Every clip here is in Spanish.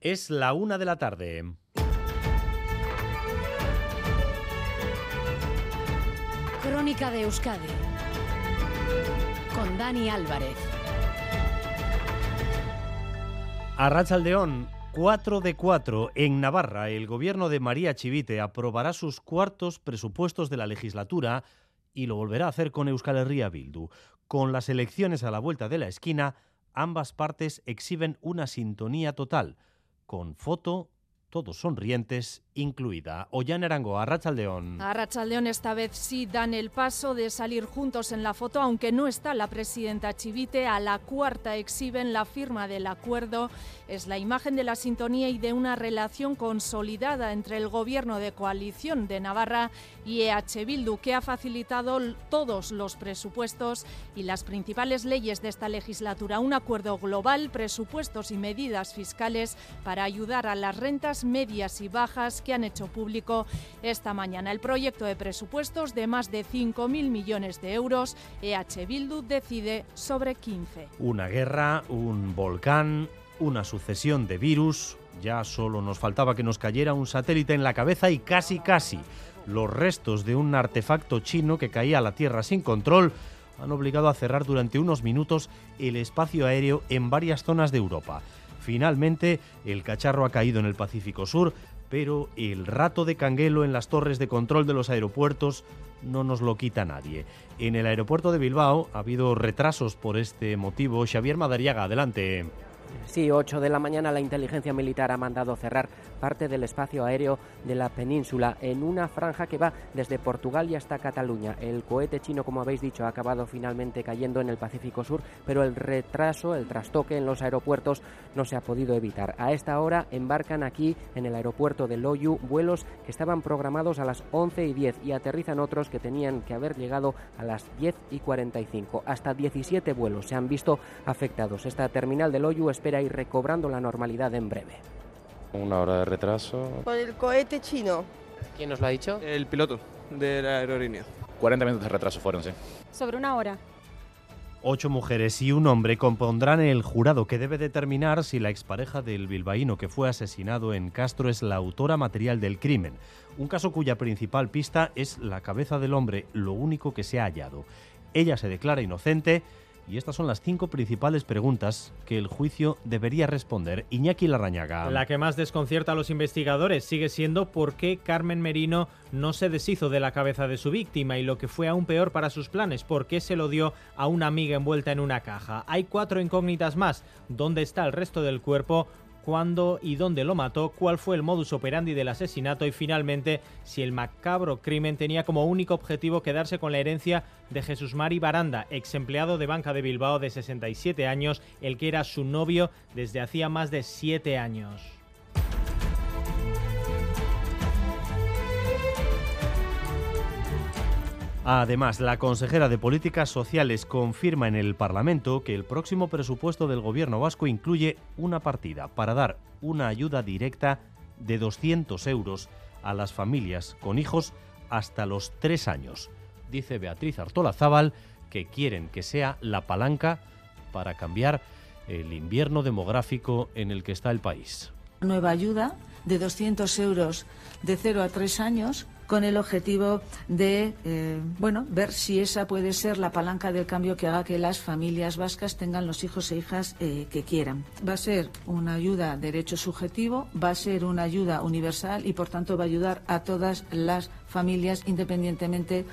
Es la una de la tarde. Crónica de Euskadi con Dani Álvarez. Arrachaldeón, 4 de 4. En Navarra, el gobierno de María Chivite aprobará sus cuartos presupuestos de la legislatura y lo volverá a hacer con Euskal Herria Bildu. Con las elecciones a la vuelta de la esquina, ambas partes exhiben una sintonía total, con foto todos sonrientes, incluida Ollán Arango, Arrachaldeón. Arrachaldeón esta vez sí dan el paso de salir juntos en la foto, aunque no está la presidenta Chivite. A la cuarta exhiben la firma del acuerdo. Es la imagen de la sintonía y de una relación consolidada entre el gobierno de coalición de Navarra y EH Bildu, que ha facilitado todos los presupuestos y las principales leyes de esta legislatura. Un acuerdo global, presupuestos y medidas fiscales para ayudar a las rentas medias y bajas que han hecho público esta mañana. El proyecto de presupuestos de más de 5.000 millones de euros, EH Bildu decide sobre 15. Una guerra, un volcán, una sucesión de virus. Ya solo nos faltaba que nos cayera un satélite en la cabeza y casi casi los restos de un artefacto chino que caía a la Tierra sin control han obligado a cerrar durante unos minutos el espacio aéreo en varias zonas de Europa. Finalmente, el cacharro ha caído en el Pacífico Sur, pero el rato de canguelo en las torres de control de los aeropuertos no nos lo quita nadie. En el aeropuerto de Bilbao ha habido retrasos por este motivo. Xavier Madariaga, adelante. Sí, 8 de la mañana la inteligencia militar ha mandado cerrar parte del espacio aéreo de la península en una franja que va desde Portugal y hasta Cataluña. El cohete chino, como habéis dicho, ha acabado finalmente cayendo en el Pacífico Sur, pero el retraso, el trastoque en los aeropuertos no se ha podido evitar. A esta hora embarcan aquí en el aeropuerto de Loyu vuelos que estaban programados a las 11 y 10 y aterrizan otros que tenían que haber llegado a las 10 y 45. Hasta 17 vuelos se han visto afectados. Esta terminal de Loyu espera ir recobrando la normalidad en breve. Una hora de retraso. Por el cohete chino. ¿Quién nos lo ha dicho? El piloto de la aerolínea. 40 minutos de retraso fueron, sí. Sobre una hora. Ocho mujeres y un hombre compondrán el jurado que debe determinar si la expareja del bilbaíno que fue asesinado en Castro es la autora material del crimen. Un caso cuya principal pista es la cabeza del hombre, lo único que se ha hallado. Ella se declara inocente y estas son las cinco principales preguntas que el juicio debería responder. Iñaki Larrañaga. La que más desconcierta a los investigadores sigue siendo por qué Carmen Merino no se deshizo de la cabeza de su víctima y lo que fue aún peor para sus planes, por qué se lo dio a una amiga envuelta en una caja. Hay cuatro incógnitas más. ¿Dónde está el resto del cuerpo? Cuándo y dónde lo mató, cuál fue el modus operandi del asesinato y finalmente si el macabro crimen tenía como único objetivo quedarse con la herencia de Jesús Mari Baranda, ex empleado de Banca de Bilbao de 67 años, el que era su novio desde hacía más de 7 años. Además, la consejera de Políticas Sociales confirma en el Parlamento que el próximo presupuesto del Gobierno vasco incluye una partida para dar una ayuda directa de 200 euros a las familias con hijos hasta los tres años. Dice Beatriz Artola Zaval que quieren que sea la palanca para cambiar el invierno demográfico en el que está el país. Nueva ayuda de 200 euros de 0 a 3 años con el objetivo de eh, bueno ver si esa puede ser la palanca del cambio que haga que las familias vascas tengan los hijos e hijas eh, que quieran. Va a ser una ayuda derecho subjetivo, va a ser una ayuda universal y por tanto va a ayudar a todas las familias independientemente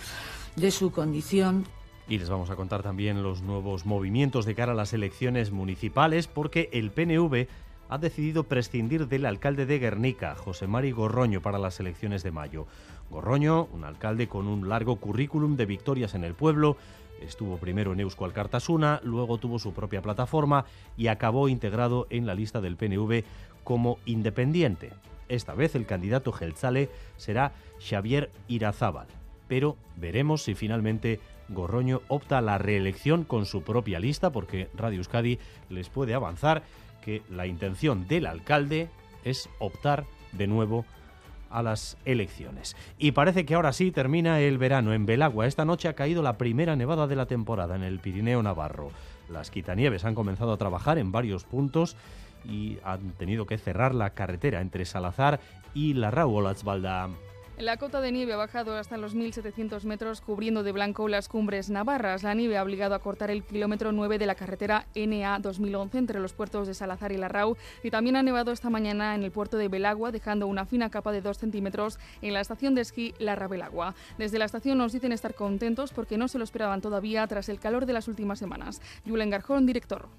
de su condición. Y les vamos a contar también los nuevos movimientos de cara a las elecciones municipales porque el PNV ha decidido prescindir del alcalde de Guernica, José Mari Gorroño, para las elecciones de mayo. Gorroño, un alcalde con un largo currículum de victorias en el pueblo, estuvo primero en Eusko Alcartasuna, luego tuvo su propia plataforma y acabó integrado en la lista del PNV como independiente. Esta vez el candidato Gelzale será Xavier Irazábal, pero veremos si finalmente Gorroño opta a la reelección con su propia lista, porque Radio Euskadi les puede avanzar que la intención del alcalde es optar de nuevo las elecciones. Y parece que ahora sí termina el verano en Belagua. Esta noche ha caído la primera nevada de la temporada en el Pirineo Navarro. Las quitanieves han comenzado a trabajar en varios puntos y han tenido que cerrar la carretera entre Salazar y la Olatzbalda. La cota de nieve ha bajado hasta los 1.700 metros, cubriendo de blanco las cumbres navarras. La nieve ha obligado a cortar el kilómetro 9 de la carretera NA 2011 entre los puertos de Salazar y Larrau. Y también ha nevado esta mañana en el puerto de Belagua, dejando una fina capa de 2 centímetros en la estación de esquí Larra Belagua. Desde la estación nos dicen estar contentos porque no se lo esperaban todavía tras el calor de las últimas semanas. Julen Garjón, director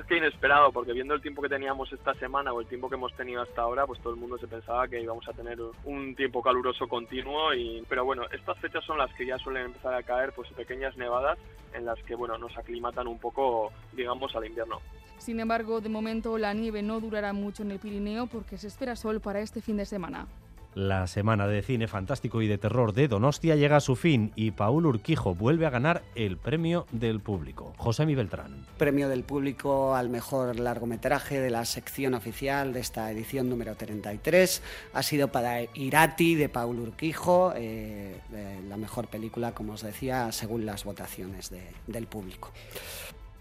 es que inesperado, porque viendo el tiempo que teníamos esta semana o el tiempo que hemos tenido hasta ahora, pues todo el mundo se pensaba que íbamos a tener un tiempo caluroso continuo. Y, pero bueno, estas fechas son las que ya suelen empezar a caer pues pequeñas nevadas en las que bueno nos aclimatan un poco, digamos, al invierno. Sin embargo, de momento la nieve no durará mucho en el Pirineo porque se espera sol para este fin de semana. La semana de cine fantástico y de terror de Donostia llega a su fin y Paul Urquijo vuelve a ganar el premio del público. José Mi Beltrán. Premio del público al mejor largometraje de la sección oficial de esta edición número 33. Ha sido para Irati de Paul Urquijo, eh, la mejor película, como os decía, según las votaciones del público.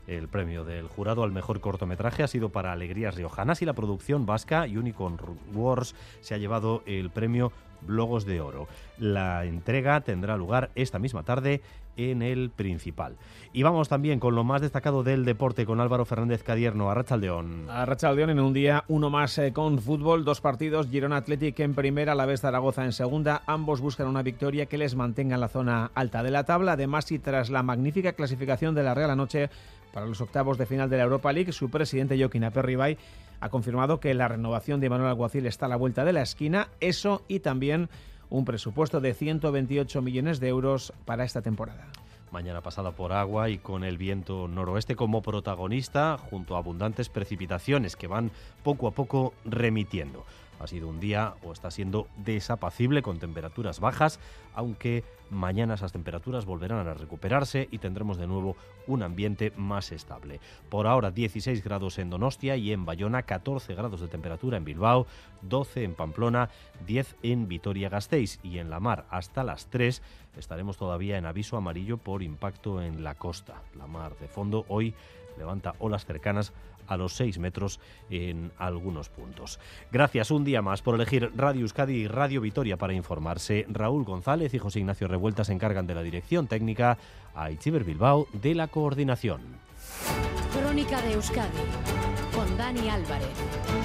El premio del jurado al mejor cortometraje ha sido para Alegrías Riojanas y la producción vasca Unicorn Wars se ha llevado el premio Blogos de Oro. La entrega tendrá lugar esta misma tarde en el principal. Y vamos también con lo más destacado del deporte con Álvaro Fernández Cadierno, a Rachaldeón. A Rachaldeón en un día uno más eh, con fútbol, dos partidos, Girona Athletic en primera, la vez Zaragoza en segunda, ambos buscan una victoria que les mantenga en la zona alta de la tabla, además y tras la magnífica clasificación de la Real anoche para los octavos de final de la Europa League, su presidente Joaquín Aperribay ha confirmado que la renovación de Manuel Alguacil está a la vuelta de la esquina, eso y también un presupuesto de 128 millones de euros para esta temporada mañana pasada por agua y con el viento noroeste como protagonista, junto a abundantes precipitaciones que van poco a poco remitiendo. Ha sido un día o está siendo desapacible con temperaturas bajas, aunque mañana esas temperaturas volverán a recuperarse y tendremos de nuevo un ambiente más estable. Por ahora 16 grados en Donostia y en Bayona, 14 grados de temperatura en Bilbao, 12 en Pamplona, 10 en Vitoria-Gasteiz y en la mar hasta las 3 estaremos todavía en aviso amarillo por impacto en la costa. La mar de fondo hoy levanta olas cercanas a los 6 metros en algunos puntos. Gracias un día más por elegir Radio Euskadi y Radio Vitoria para informarse. Raúl González y José Ignacio Revuelta se encargan de la dirección técnica, a Itziber Bilbao de la coordinación. Crónica de Euskadi con Dani Álvarez.